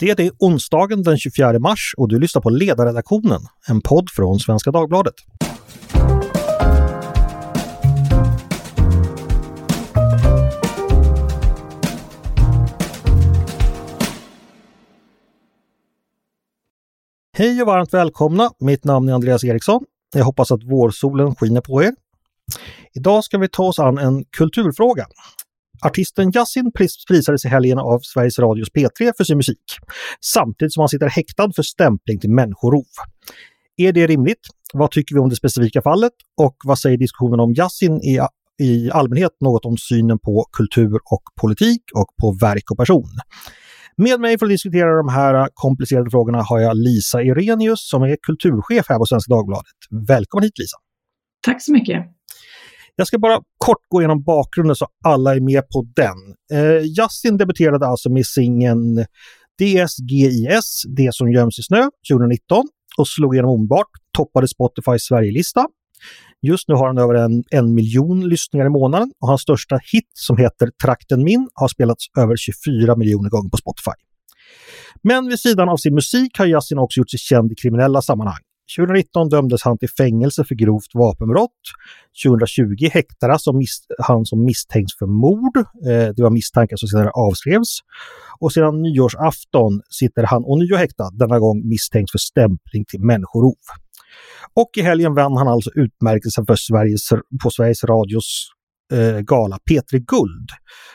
Det är onsdagen den 24 mars och du lyssnar på Ledarredaktionen, en podd från Svenska Dagbladet. Hej och varmt välkomna! Mitt namn är Andreas Eriksson. Jag hoppas att vårsolen skiner på er. Idag ska vi ta oss an en kulturfråga. Artisten Yasin prisades i helgen av Sveriges Radios P3 för sin musik, samtidigt som han sitter häktad för stämpling till människorov. Är det rimligt? Vad tycker vi om det specifika fallet? Och vad säger diskussionen om Yasin i, i allmänhet något om synen på kultur och politik och på verk och person? Med mig för att diskutera de här komplicerade frågorna har jag Lisa Irenius som är kulturchef här på Svenska Dagbladet. Välkommen hit Lisa! Tack så mycket! Jag ska bara kort gå igenom bakgrunden så alla är med på den. Eh, Justin debuterade alltså med singeln DSGIS, Det som göms i snö, 2019 och slog igenom omedelbart, toppade Spotifys Sverigelista. Just nu har han över en, en miljon lyssningar i månaden och hans största hit som heter Trakten min har spelats över 24 miljoner gånger på Spotify. Men vid sidan av sin musik har Yasin också gjort sig känd i kriminella sammanhang. 2019 dömdes han till fängelse för grovt vapenbrott. 2020 häktades han som misstänks för mord. Eh, det var misstankar som senare avskrevs. Och sedan nyårsafton sitter han ånyo häktad, denna gång misstänkt för stämpling till människorov. Och i helgen vann han alltså utmärkelsen för Sveriges, på Sveriges Radios eh, gala P3 Guld.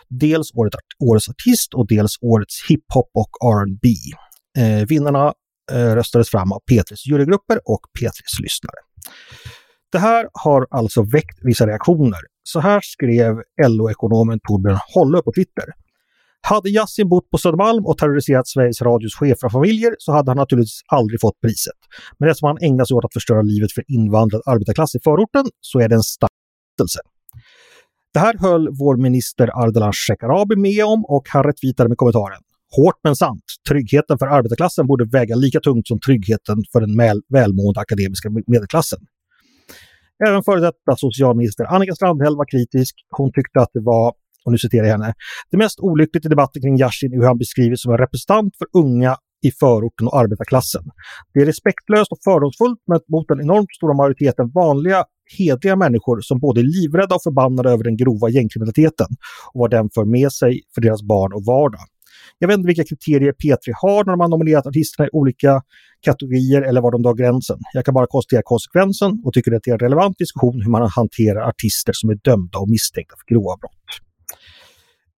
Dels årets artist och dels årets hiphop och R&B. Eh, vinnarna Eh, röstades fram av P3s jurygrupper och P3s lyssnare. Det här har alltså väckt vissa reaktioner. Så här skrev LO-ekonomen Torbjörn Holle på Twitter. Hade Yasin bott på Södermalm och terroriserat Sveriges Radios chefer och familjer så hade han naturligtvis aldrig fått priset. Men eftersom han ägnar sig åt att förstöra livet för invandrad arbetarklass i förorten så är det en stark Det här höll vår minister Ardalan Shekarabi med om och han retweetade med kommentaren. Hårt men sant. Tryggheten för arbetarklassen borde väga lika tungt som tryggheten för den välmående akademiska medelklassen. Även före detta socialminister Annika Strandhäll var kritisk. Hon tyckte att det var, och nu citerar jag henne, det mest olyckligt i debatten kring Yasin är hur han beskrivs som en representant för unga i förorten och arbetarklassen. Det är respektlöst och fördomsfullt mot den enormt stora majoriteten vanliga, hedliga människor som både är livrädda och förbannade över den grova gängkriminaliteten och vad den för med sig för deras barn och vardag. Jag vet inte vilka kriterier P3 har när man nominerat artisterna i olika kategorier eller var de drar gränsen. Jag kan bara konstatera konsekvensen och tycker att det är en relevant diskussion hur man hanterar artister som är dömda och misstänkta för grova brott.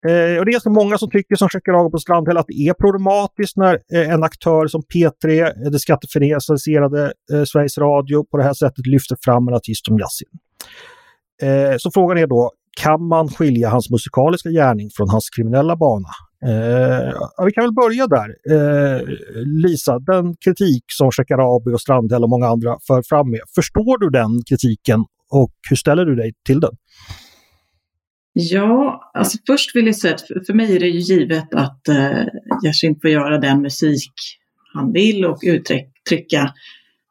Eh, och det är ganska många som tycker, som Shekarago på Strandhäll, att det är problematiskt när eh, en aktör som P3, eh, det skattefinansierade eh, Sveriges Radio, på det här sättet lyfter fram en artist som Yasin. Eh, så frågan är då, kan man skilja hans musikaliska gärning från hans kriminella bana? Eh, vi kan väl börja där. Eh, Lisa, den kritik som Shekarabi och Strandhäll och många andra för fram med, förstår du den kritiken och hur ställer du dig till den? Ja, alltså först vill jag säga att för, för mig är det ju givet att eh, Yasin får göra den musik han vill och uttrycka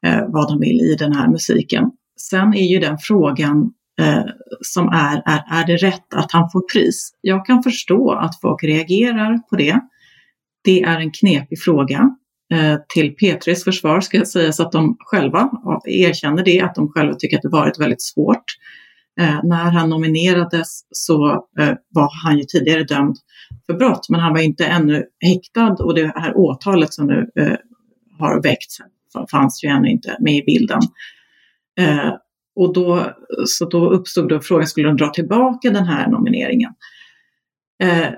eh, vad han vill i den här musiken. Sen är ju den frågan eh, som är, är, är det rätt att han får pris? Jag kan förstå att folk reagerar på det. Det är en knepig fråga. Eh, till P3s försvar ska jag säga så att de själva erkänner det, att de själva tycker att det varit väldigt svårt. Eh, när han nominerades så eh, var han ju tidigare dömd för brott, men han var inte ännu häktad och det här åtalet som nu eh, har väckts fanns ju ännu inte med i bilden. Eh, och då, så då uppstod då frågan, skulle de dra tillbaka den här nomineringen? Eh,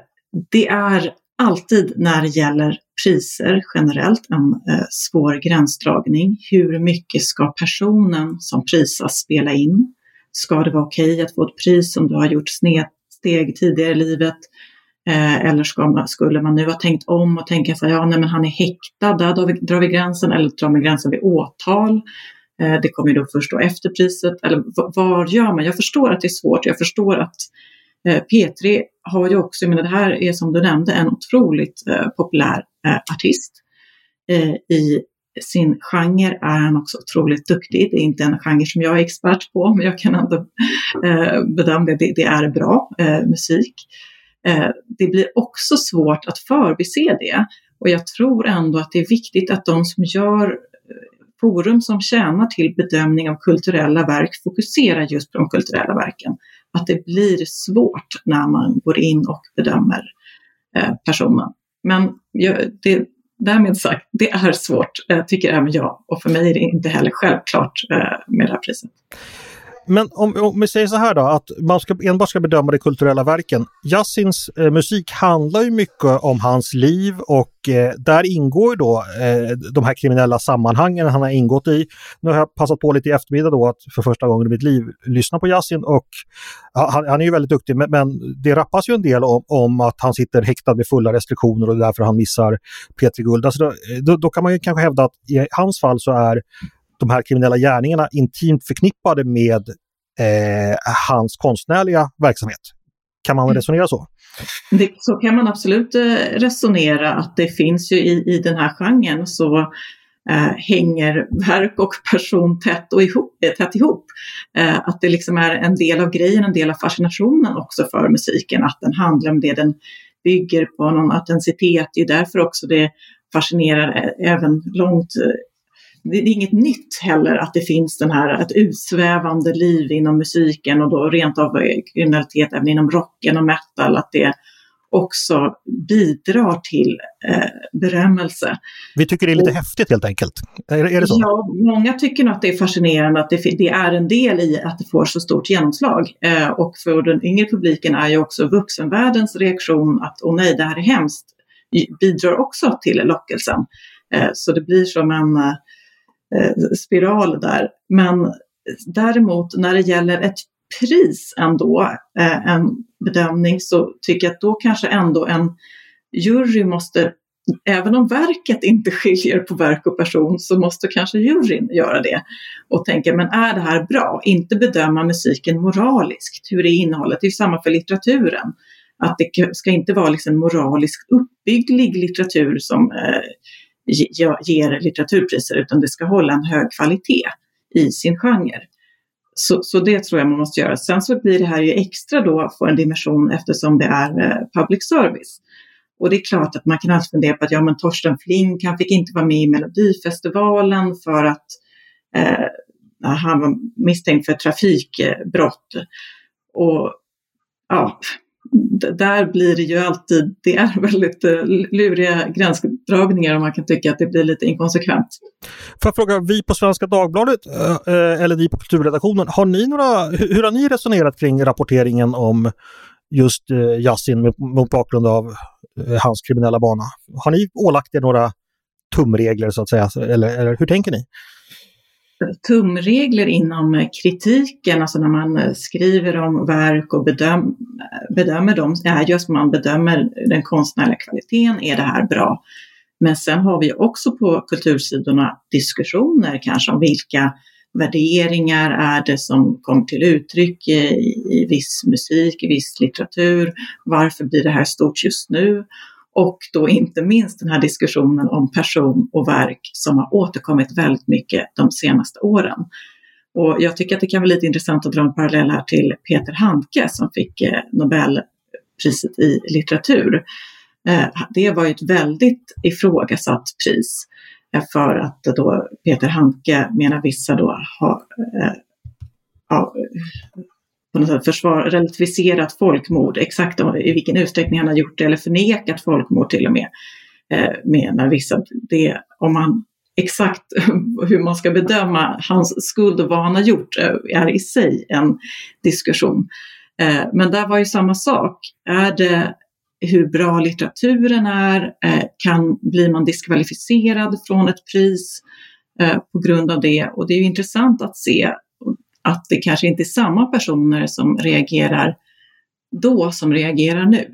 det är alltid när det gäller priser generellt en eh, svår gränsdragning. Hur mycket ska personen som prisas spela in? Ska det vara okej okay att få ett pris om du har gjort snedsteg tidigare i livet? Eh, eller ska man, skulle man nu ha tänkt om och tänka så här, ja nej men han är häktad, där drar vi, drar vi gränsen, eller drar vi gränsen vid åtal? Eh, det kommer ju då först då efter priset, eller vad gör man? Jag förstår att det är svårt, jag förstår att eh, P3 har ju också, jag menar det här är som du nämnde en otroligt eh, populär eh, artist. Eh, I sin genre är han också otroligt duktig. Det är inte en genre som jag är expert på, men jag kan ändå eh, bedöma det. Det är bra musik. Det blir också svårt att förbise det Och jag tror ändå att det är viktigt att de som gör forum som tjänar till bedömning av kulturella verk fokuserar just på de kulturella verken. Att det blir svårt när man går in och bedömer eh, personen. Men det, därmed sagt, det är svårt, tycker även jag. Och för mig är det inte heller självklart eh, med det här priset. Men om, om, vi säger så här då, att man ska, enbart ska bedöma de kulturella verken. Jassins eh, musik handlar ju mycket om hans liv och eh, där ingår ju då eh, de här kriminella sammanhangen han har ingått i. Nu har jag passat på lite i eftermiddag då att för första gången i mitt liv lyssna på Yassin och ja, han, han, är ju väldigt duktig men, men, det rappas ju en del om, om, att han sitter häktad med fulla restriktioner och därför han missar Petri Guld. Alltså då, då, då kan man ju kanske hävda att i hans fall så är de här kriminella gärningarna intimt förknippade med eh, hans konstnärliga verksamhet. Kan man mm. resonera så? Det, så kan man absolut eh, resonera att det finns ju i, i den här genren så eh, hänger verk och person tätt, och ihop, eh, tätt ihop. Eh, att det liksom är en del av grejen, en del av fascinationen också för musiken, att den handlar om det den bygger på, någon autenticitet. Det är därför också det fascinerar även långt det är inget nytt heller att det finns den här, ett utsvävande liv inom musiken och då rent av kriminalitet även inom rocken och metal, att det också bidrar till eh, berömmelse. Vi tycker det är lite och, häftigt helt enkelt. Är, är, det så? Ja, många tycker nog att det är fascinerande att det, det, är en del i att det får så stort genomslag. Eh, och för den yngre publiken är ju också vuxenvärldens reaktion att åh nej, det här är hemskt, bidrar också till lockelsen. Eh, så det blir som en eh, Eh, Eh, spiral där. Men däremot när det gäller ett pris ändå, eh, en bedömning, så tycker jag att då kanske ändå en jury måste Även om verket inte skiljer på verk och person så måste kanske juryn göra det och tänka, men är det här bra? Inte bedöma musiken moraliskt, hur är innehållet? Det är samma för litteraturen. Att det ska inte vara liksom moraliskt uppbygglig litteratur som eh, ger litteraturpriser utan det ska hålla en hög kvalitet i sin genre. Så, så det tror jag man måste göra. Sen så blir det här ju extra då för en dimension eftersom det är eh, public service. Och det är klart att man kan alltid fundera på att ja, men Torsten Flink, han fick inte vara med i Melodifestivalen för att eh, han var misstänkt för trafikbrott. Och ja, där blir det ju alltid, det är väldigt eh, luriga gränsdragningar och man kan tycka att det blir lite inkonsekvent. Får jag fråga, vi på Svenska Dagbladet eh, eh, eller ni på kulturredaktionen, har ni några, hur har ni resonerat kring rapporteringen om just Yasin mot bakgrund av hans kriminella bana? Har ni ålagt er några tumregler så att säga, eller, eller hur tänker ni? Tumregler inom kritiken, alltså när man skriver om verk och bedöm, bedömer dem, är just man bedömer den konstnärliga kvaliteten, är det här bra? Men sen har vi också på kultursidorna diskussioner kanske om vilka värderingar är det som kommer till uttryck i, i viss musik, i viss litteratur? Varför blir det här stort just nu? Och då inte minst den här diskussionen om person och verk som har återkommit väldigt mycket de senaste åren. Och jag tycker att det kan vara lite intressant att dra en parallell här till Peter Handke som fick eh, Nobelpriset i litteratur. Eh, det var ju ett väldigt ifrågasatt pris eh, för att då Peter Handke menar vissa då har ja, på något sätt försvar, relativiserat folkmord, exakt i vilken utsträckning han har gjort det eller förnekat folkmord till och med, eh, menar vissa. Det, om man exakt hur man ska bedöma hans skuld och vad han har gjort eh, är i sig en diskussion. Eh, men där var ju samma sak. Är det hur bra litteraturen är? Eh, kan, blir man diskvalificerad från ett pris eh, på grund av det? Och det är ju intressant att se att det kanske inte är samma personer som reagerar då som reagerar nu.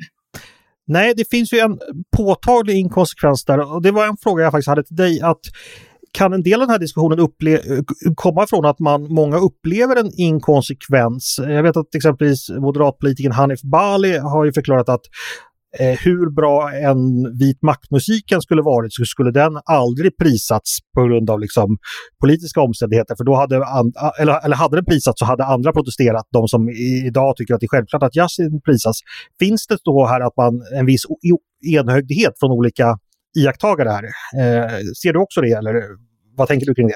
Nej, det finns ju en påtaglig inkonsekvens där och det var en fråga jag faktiskt hade till dig. att kan en del av den här diskussionen upple- komma från att man, många upplever en inkonsekvens? Jag vet att exempelvis moderatpolitikern Hanif Bali har ju förklarat att eh, hur bra en vit maktmusiken skulle varit så skulle den aldrig prisats på grund av liksom, politiska omständigheter. För då hade, eller, eller hade den prisats så hade andra protesterat, de som i, idag tycker att det är självklart att jazzen prisas. Finns det då här att man en viss enhögdhet från olika iakttagare här. Eh, ser du också det eller vad tänker du kring det?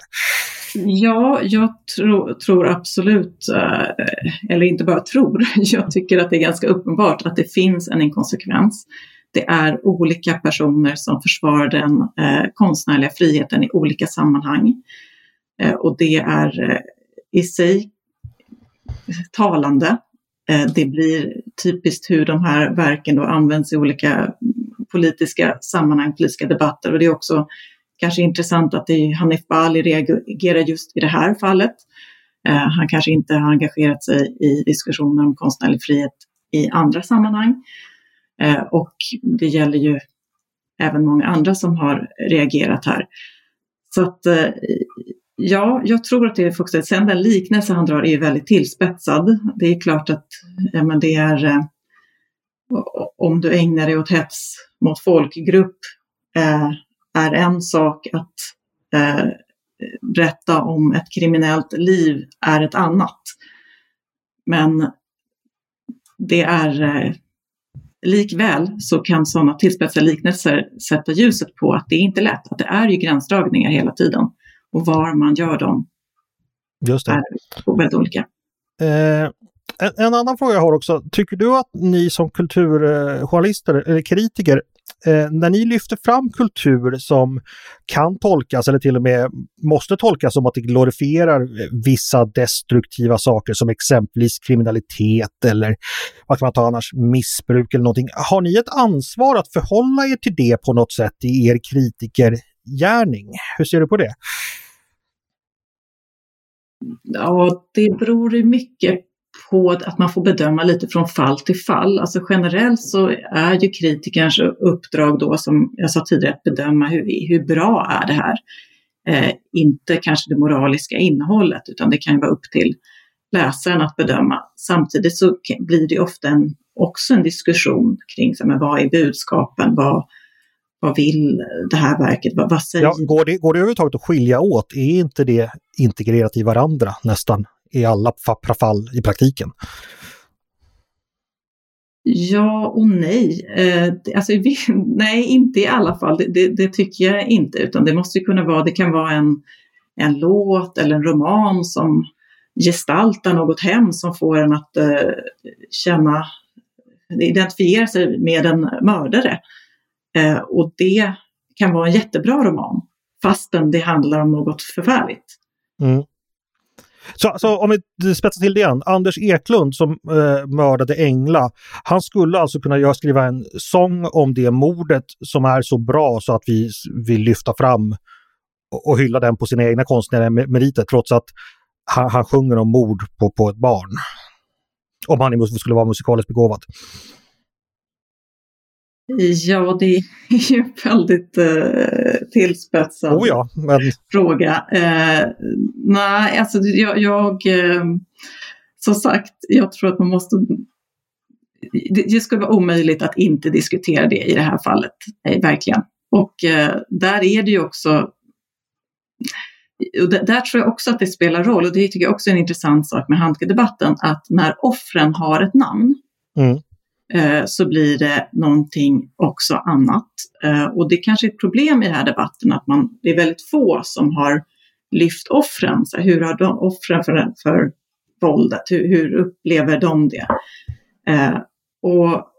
Ja, jag tro, tror absolut, eh, eller inte bara tror, jag tycker att det är ganska uppenbart att det finns en inkonsekvens. Det är olika personer som försvarar den eh, konstnärliga friheten i olika sammanhang. Eh, och det är eh, i sig talande. Eh, det blir typiskt hur de här verken då används i olika politiska sammanhang, politiska debatter och det är också kanske intressant att det är Hanif Bali reagerar just i det här fallet. Eh, han kanske inte har engagerat sig i diskussioner om konstnärlig frihet i andra sammanhang. Eh, och det gäller ju även många andra som har reagerat här. Så att eh, ja, jag tror att det är fokuserat. Sen den liknelse han drar är ju väldigt tillspetsad. Det är klart att ja, men det är eh, om du ägnar dig åt hets mot folkgrupp eh, är en sak att eh, berätta om ett kriminellt liv är ett annat. Men det är eh, likväl så kan sådana tillspetsade liknelser sätta ljuset på att det är inte lätt, att det är ju gränsdragningar hela tiden. Och var man gör dem Just det. är väldigt olika. Eh, en, en, annan fråga jag har också. Tycker du att ni som kulturjournalister eller kritiker eh, när ni lyfter fram kultur som kan tolkas eller till och med måste tolkas som att det glorifierar vissa destruktiva saker som exempelvis kriminalitet eller vad kan man ta annars, missbruk eller någonting. Har ni ett ansvar att förhålla er till det på något sätt i er kritikergärning? Hur ser du på det? Ja, det beror mycket på att man får bedöma lite från fall till fall. Alltså generellt så är ju kritikerns uppdrag då, som jag sa tidigare, att bedöma hur, hur bra är det här? Eh, inte kanske det moraliska innehållet, utan det kan ju vara upp till läsaren att bedöma. Samtidigt så blir det ofta en, också en diskussion kring så, men vad är budskapen, vad, vad vill det här verket, vad, vad säger... Ja, går, det, går det överhuvudtaget att skilja åt? Är inte det integrerat i varandra nästan? I alla fall i praktiken? Ja och nej. Eh, alltså, vi, nej, inte i alla fall. Det, det, det, tycker jag inte, utan det måste kunna vara, det kan vara en, en låt eller en roman som gestaltar något hem som får en att eh, känna, identifiera sig med en mördare. Eh, och det kan vara en jättebra roman, fastän det handlar om något förfärligt. Mm. Så, så om vi spetsar till det igen. Anders Eklund som eh, mördade Engla, han skulle alltså kunna göra, skriva en sång om det mordet som är så bra så att vi vill lyfta fram och, och hylla den på sina egna konstnärliga meriter trots att han, han sjunger om mord på, på ett barn. Om han skulle vara musikaliskt begåvad. Ja, det är ju en väldigt eh, tillspetsad oh ja, men... fråga. Eh, nej, alltså jag, jag eh, som sagt, jag tror att man måste det, det skulle vara omöjligt att inte diskutera det i det här fallet, eh, verkligen. Och eh, där är det ju också och där tror jag också att det spelar roll och det tycker jag också är en intressant sak med handkedebatten att när offren har ett namn mm. Eh, så blir det någonting också annat. Eh, och det kanske är ett problem i den här debatten att man, det är väldigt få som har lyft offren. Så hur har de, offren för, för våldet, hur, hur upplever de det? Eh, och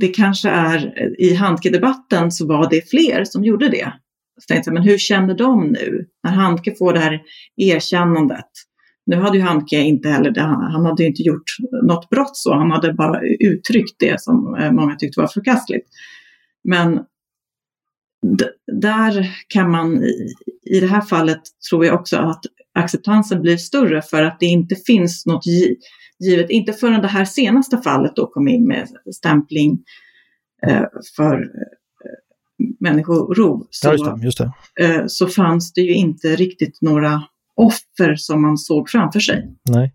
det kanske är, i Handke-debatten så var det fler som gjorde det. Så tänkte jag, men hur känner de nu när Handke får det här erkännandet? Nu hade ju Handke inte heller det, han hade inte gjort något brott så, han hade bara uttryckt det som eh, många tyckte var förkastligt. Men där kan man, i det här fallet tror jag också att acceptansen blir större för att det inte finns något givet, inte förrän det här senaste fallet då kom in med stämpling eh, för eh, människorov så, ja, just det, just det. så fanns det ju inte riktigt några offer som man såg framför sig. Nej.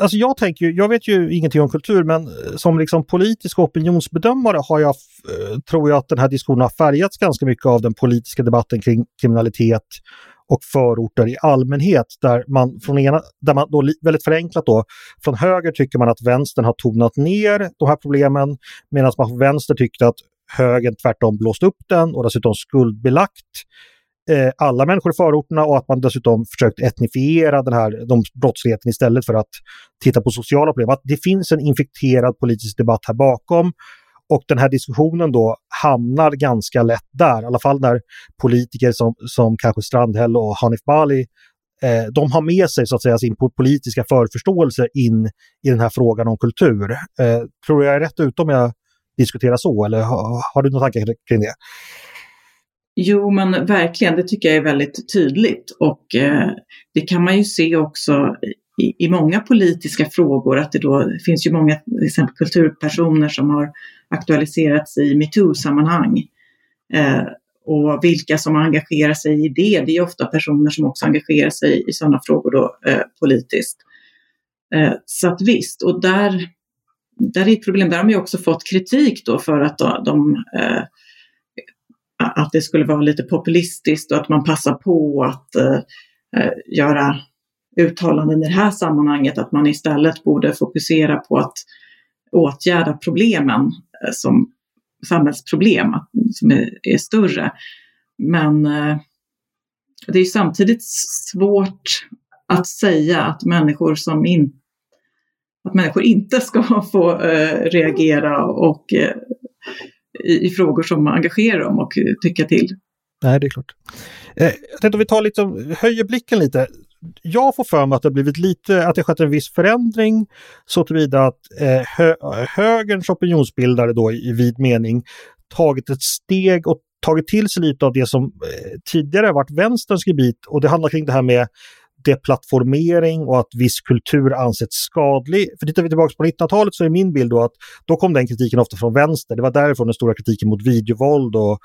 Alltså jag tänker jag vet ju ingenting om kultur, men eh, som liksom politisk opinionsbedömare har jag, eh, tror jag att den här diskussionen har färgats ganska mycket av den politiska debatten kring kriminalitet och förorter i allmänhet där man från ena, där man då väldigt förenklat då, från höger tycker man att vänstern har tonat ner de här problemen medan man från vänster tyckte att högern tvärtom blåst upp den och dessutom skuldbelagt eh, alla människor i förorterna och att man dessutom försökt etnifiera den här de brottsligheten istället för att titta på sociala problem. Att det finns en infekterad politisk debatt här bakom och den här diskussionen då hamnar ganska lätt där, i alla fall när politiker som, som kanske Strandhäll och Hanif Bali eh, de har med sig så att säga sin politiska förförståelse in i den här frågan om kultur. Eh, tror jag är rätt ute om jag diskuterar så eller har, har du några tankar kring det? Jo, men verkligen, det tycker jag är väldigt tydligt och eh, det kan man ju se också i, i många politiska frågor att det då det finns ju många till exempel kulturpersoner som har aktualiserats i metoo-sammanhang. Eh, och vilka som engagerar sig i det, det är ofta personer som också engagerar sig i sådana frågor då, eh, politiskt. Eh, så att visst, och där, där är ett problem, där har man ju också fått kritik då för att då, de eh, att det skulle vara lite populistiskt och att man passar på att eh, eh, göra uttalanden i det här sammanhanget, att man istället borde fokusera på att åtgärda problemen eh, som samhällsproblem som är, är större. Men eh, det är samtidigt svårt att säga att människor som inte att människor inte ska få eh, reagera och eh, i, i, frågor som engagerar dem och eh, tycka till. Nej, det är klart. Eh, jag tänkte om vi tar lite, höjer blicken lite. Jag får för mig att det har blivit lite, att det skett en viss förändring så tillvida att eh, hö, högerns opinionsbildare då i, i vid mening tagit ett steg och tagit till sig lite av det som eh, tidigare varit vänsterns gebit och det handlar kring det här med deplattformering och att viss kultur ansetts skadlig. För tittar vi tillbaka på 1900-talet så är min bild då att då kom den kritiken ofta från vänster. Det var därifrån den stora kritiken mot videovåld och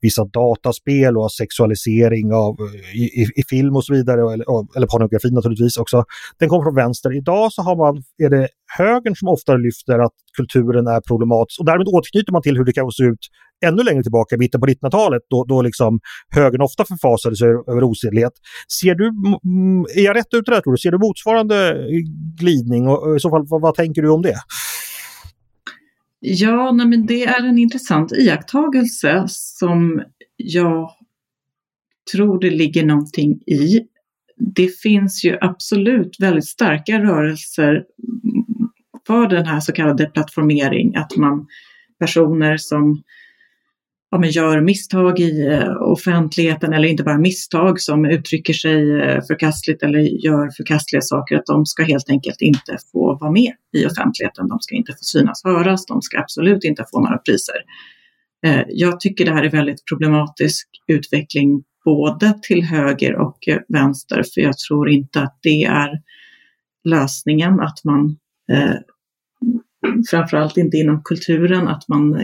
vissa dataspel och sexualisering av, i, i, i film och så vidare, eller, eller pornografi naturligtvis också. Den kom från vänster. Idag så har man, är det högern som ofta lyfter att kulturen är problematisk och därmed återknyter man till hur det kan se ut ännu längre tillbaka, i mitten på 1900-talet, då, då liksom högern ofta förfasade sig över osedlighet. Ser du, är jag rätt ute där tror du? Ser du motsvarande glidning och i så fall vad, vad tänker du om det? Ja, nej, men det är en intressant iakttagelse som jag tror det ligger någonting i. Det finns ju absolut väldigt starka rörelser för den här så kallade plattformering, att man personer som ja, men gör misstag i eh, offentligheten eller inte bara misstag som uttrycker sig eh, förkastligt eller gör förkastliga saker, att de ska helt enkelt inte få vara med i offentligheten. De ska inte få synas höras, de ska absolut inte få några priser. Eh, jag tycker det här är väldigt problematisk utveckling både till höger och vänster, för jag tror inte att det är lösningen att man framförallt inte inom kulturen, att man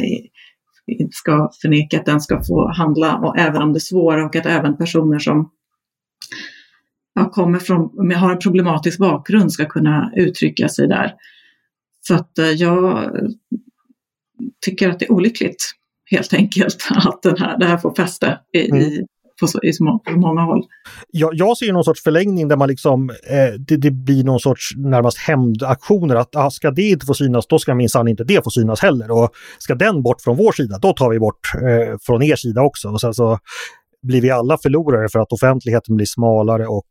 inte ska förneka att den ska få handla, och även om det är svåra och att även personer som ja, kommer från, har en problematisk bakgrund ska kunna uttrycka sig där. Så att eh, jag tycker att det är olyckligt helt enkelt att den här, det här får fäste i, mm. i på, så, i så många håll. Jag, jag ser någon sorts förlängning där man liksom, eh, det, det, blir någon sorts närmast hämndaktioner att ah, ska det inte få synas, då ska minsann inte det få synas heller. Och ska den bort från vår sida, då tar vi bort eh, från er sida också. Och sen så blir vi alla förlorare för att offentligheten blir smalare och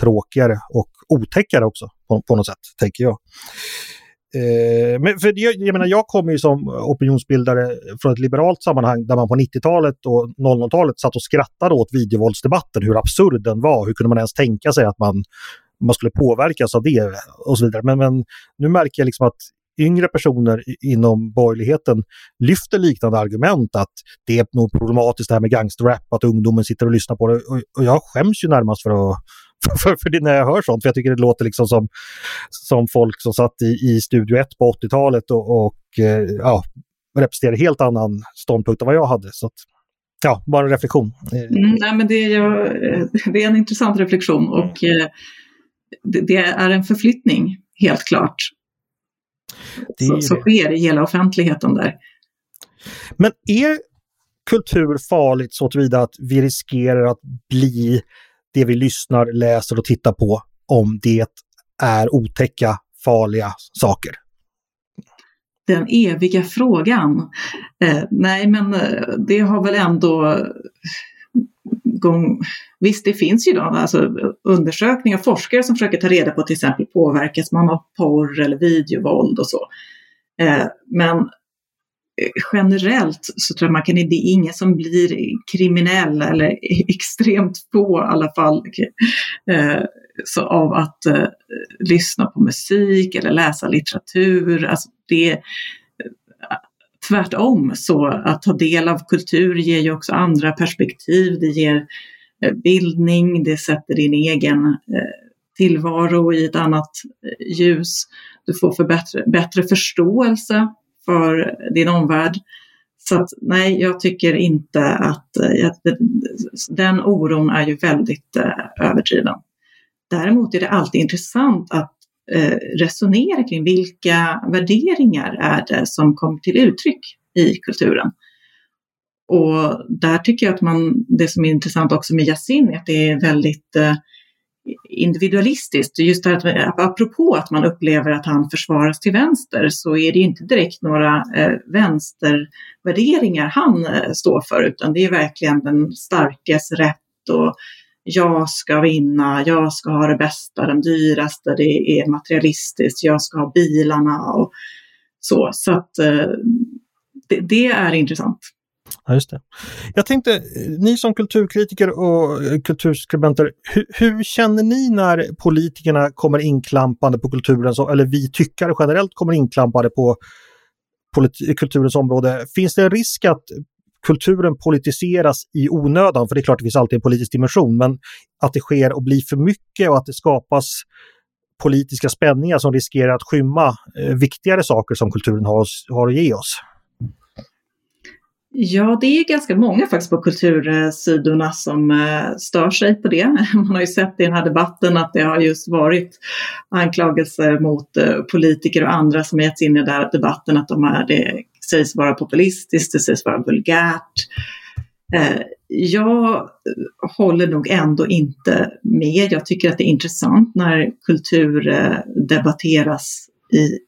tråkigare och otäckare också på, på något sätt, tänker jag. Eh, men för jag, jag menar, jag kommer ju som opinionsbildare från ett liberalt sammanhang där man på 90-talet och 00-talet satt och skrattade åt videovåldsdebatten, hur absurd den var, hur kunde man ens tänka sig att man, man skulle påverkas av det och så vidare. Men, men nu märker jag liksom att yngre personer inom borgerligheten lyfter liknande argument att det är nog problematiskt det här med gangsterrap, att ungdomen sitter och lyssnar på det. Och, och jag skäms ju närmast för att för, för det när jag hör sånt, för jag tycker det låter liksom som, som folk som satt i, i Studio 1 på 80-talet och, och eh, ja, representerar helt annan ståndpunkt än vad jag hade. Så att, ja, bara en reflektion. Mm, nej, men det, är ju, det är en intressant reflektion och det, det, är en förflyttning, helt klart. Så, så sker i hela offentligheten där. Men är kultur farligt så tillvida att vi riskerar att bli det vi lyssnar, läser och tittar på om det är otäcka, farliga saker? Den eviga frågan. Eh, nej, men eh, det har väl ändå gång... Visst, det finns ju då alltså, undersökningar, forskare som försöker ta reda på till exempel påverkas man av porr eller videovåld och så. Eh, men generellt så tror jag man kan, det är ingen som blir kriminell eller extremt få i alla fall eh, så av att eh, lyssna på musik eller läsa litteratur. Alltså det, eh, tvärtom så att ta del av kultur ger ju också andra perspektiv. Det ger eh, bildning, det sätter din egen eh, tillvaro i ett annat ljus. Du får för bättre, bättre förståelse för din omvärld. Så att, nej, jag tycker inte att eh, den oron är ju väldigt eh, överdriven. Däremot är det alltid intressant att Eh, resonera kring vilka värderingar är det som kommer till uttryck i kulturen. Och där tycker jag att man, det som är intressant också med Yasin är att det är väldigt eh, individualistiskt. Just att, apropå att man upplever att han försvaras till vänster så är det inte direkt några eh, vänstervärderingar han eh, står för utan det är verkligen den starkes rätt och jag ska vinna, jag ska ha det bästa, den dyraste, det är materialistiskt, jag ska ha bilarna och så. Så att eh, det, det är intressant. Ja, just det. Jag tänkte, eh, ni som kulturkritiker och eh, kulturskribenter, hur, hur, känner ni när politikerna kommer inklampande på kulturens, eller vi tyckare generellt kommer inklampade på kulturens område? Finns det en risk att kulturen politiseras i onödan, för det är klart det finns alltid en politisk dimension, men att det sker och blir för mycket och att det skapas politiska spänningar som riskerar att skymma eh, viktigare saker som kulturen har, har att ge oss. Ja, det är ganska många faktiskt på kultursidorna som eh, stör sig på det. Man har ju sett i den här debatten att det har just varit anklagelser mot eh, politiker och andra som getts in i den här debatten att de är det sägs vara populistiskt, det sägs vara vulgärt. Eh, jag håller nog ändå inte med. Jag tycker att det är intressant när kultur debatteras i,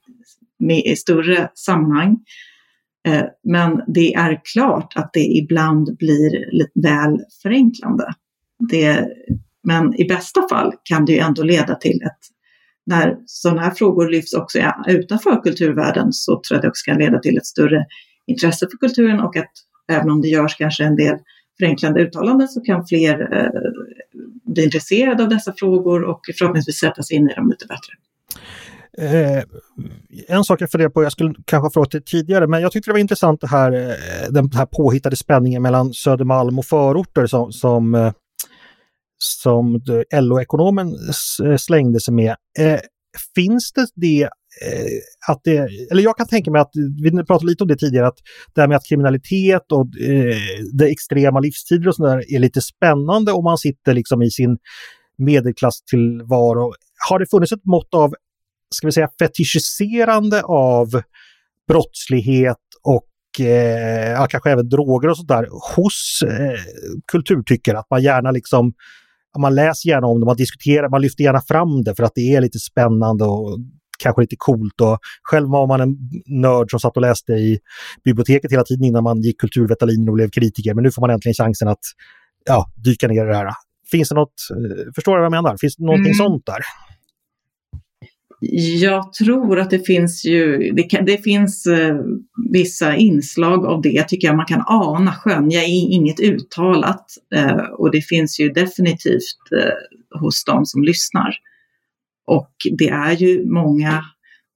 med, i större sammanhang. Eh, men det är klart att det ibland blir lite väl förenklande. Det, men i bästa fall kan det ju ändå leda till att när sådana här frågor lyfts också utanför kulturvärlden så tror jag det också kan leda till ett större intresse för kulturen och att även om det görs kanske en del förenklande uttalanden så kan fler eh, bli intresserade av dessa frågor och förhoppningsvis sätta sig in i dem lite bättre. Eh, en sak jag funderar på, jag skulle kanske ha frågat det tidigare, men jag tyckte det var intressant det här, eh, den här påhittade spänningen mellan Södermalm och förorter som, som eh, som LO-ekonomen eh, slängde sig med. Eh, finns det det att det, eller jag kan tänka mig att, vi pratade lite om det tidigare, att det här med att kriminalitet och eh, det extrema livstider och sådär är lite spännande om man sitter liksom i sin medelklasstillvaro. Har det funnits ett mått av, ska vi säga, fetischiserande av brottslighet och eh, kanske även droger och sådär hos eh, kulturtyckare? Att man gärna liksom man läser gärna om det, man diskuterar, man lyfter gärna fram det för att det är lite spännande och kanske lite coolt. Och själv var man en nörd som satt och läste i biblioteket hela tiden innan man gick kulturvetarlinjen och blev kritiker. Men nu får man äntligen chansen att ja, dyka ner i det här. Finns det något, eh, förstår du vad jag menar? Finns det någonting mm. sånt där? Jag tror att det finns ju, det, kan, det finns eh, vissa inslag av det tycker jag man kan ana, skönja, inget uttalat. Eh, och det finns ju definitivt eh, hos de som lyssnar. Och det är ju många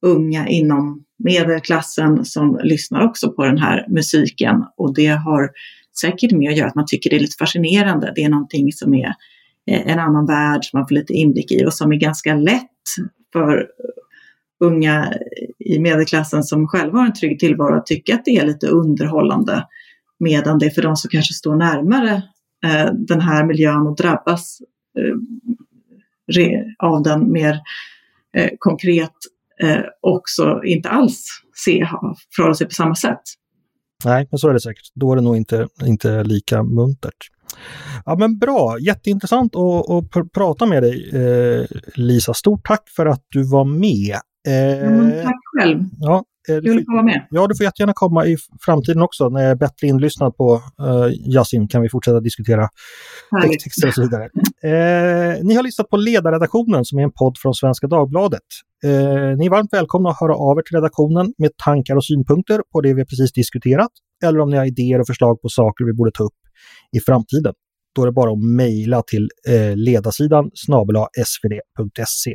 unga inom medelklassen som lyssnar också på den här musiken och det har säkert med att göra att man tycker det är lite fascinerande. Det är någonting som är eh, en annan värld som man får lite inblick i och som är ganska lätt för unga i medelklassen som själva har en trygg tillvaro att tycka att det är lite underhållande. Medan det är för de som kanske står närmare eh, den här miljön och drabbas eh, av den mer eh, konkret eh, också inte alls se, förhålla sig på samma sätt. Nej, men så är det säkert. Då är det nog inte, inte lika muntert. Ja men bra, jätteintressant att, att pr prata med dig eh, Lisa. Stort tack för att du var med. Eh, mm, tack själv. Ja, Kul att få vara med. Ja, du får jättegärna komma i framtiden också. När jag är bättre inlyssnad på uh, Yasin kan vi fortsätta diskutera Härligt. texter och så vidare. Eh, ni har lyssnat på Ledarredaktionen som är en podd från Svenska Dagbladet. Eh, ni är varmt välkomna att höra av er till redaktionen med tankar och synpunkter på det vi precis diskuterat eller om ni har idéer och förslag på saker vi borde ta upp i framtiden. Då är det bara att mejla till eh, ledarsidan svd.se.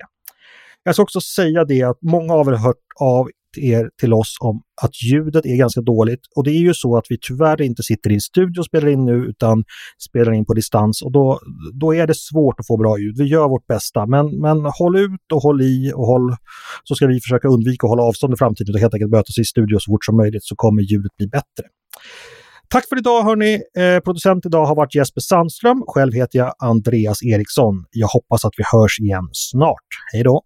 Jag ska också säga det att många av er har hört av er till oss om att ljudet är ganska dåligt. Och det är ju så att vi tyvärr inte sitter i studio och spelar in nu utan spelar in på distans och då, då är det svårt att få bra ljud. Vi gör vårt bästa men, men håll ut och håll i och håll så ska vi försöka undvika att hålla avstånd i framtiden och helt enkelt mötas i studio så fort som möjligt så kommer ljudet bli bättre. Tack för idag hörni! Eh, producent idag har varit Jesper Sandström. Själv heter jag Andreas Eriksson. Jag hoppas att vi hörs igen snart. Hej då!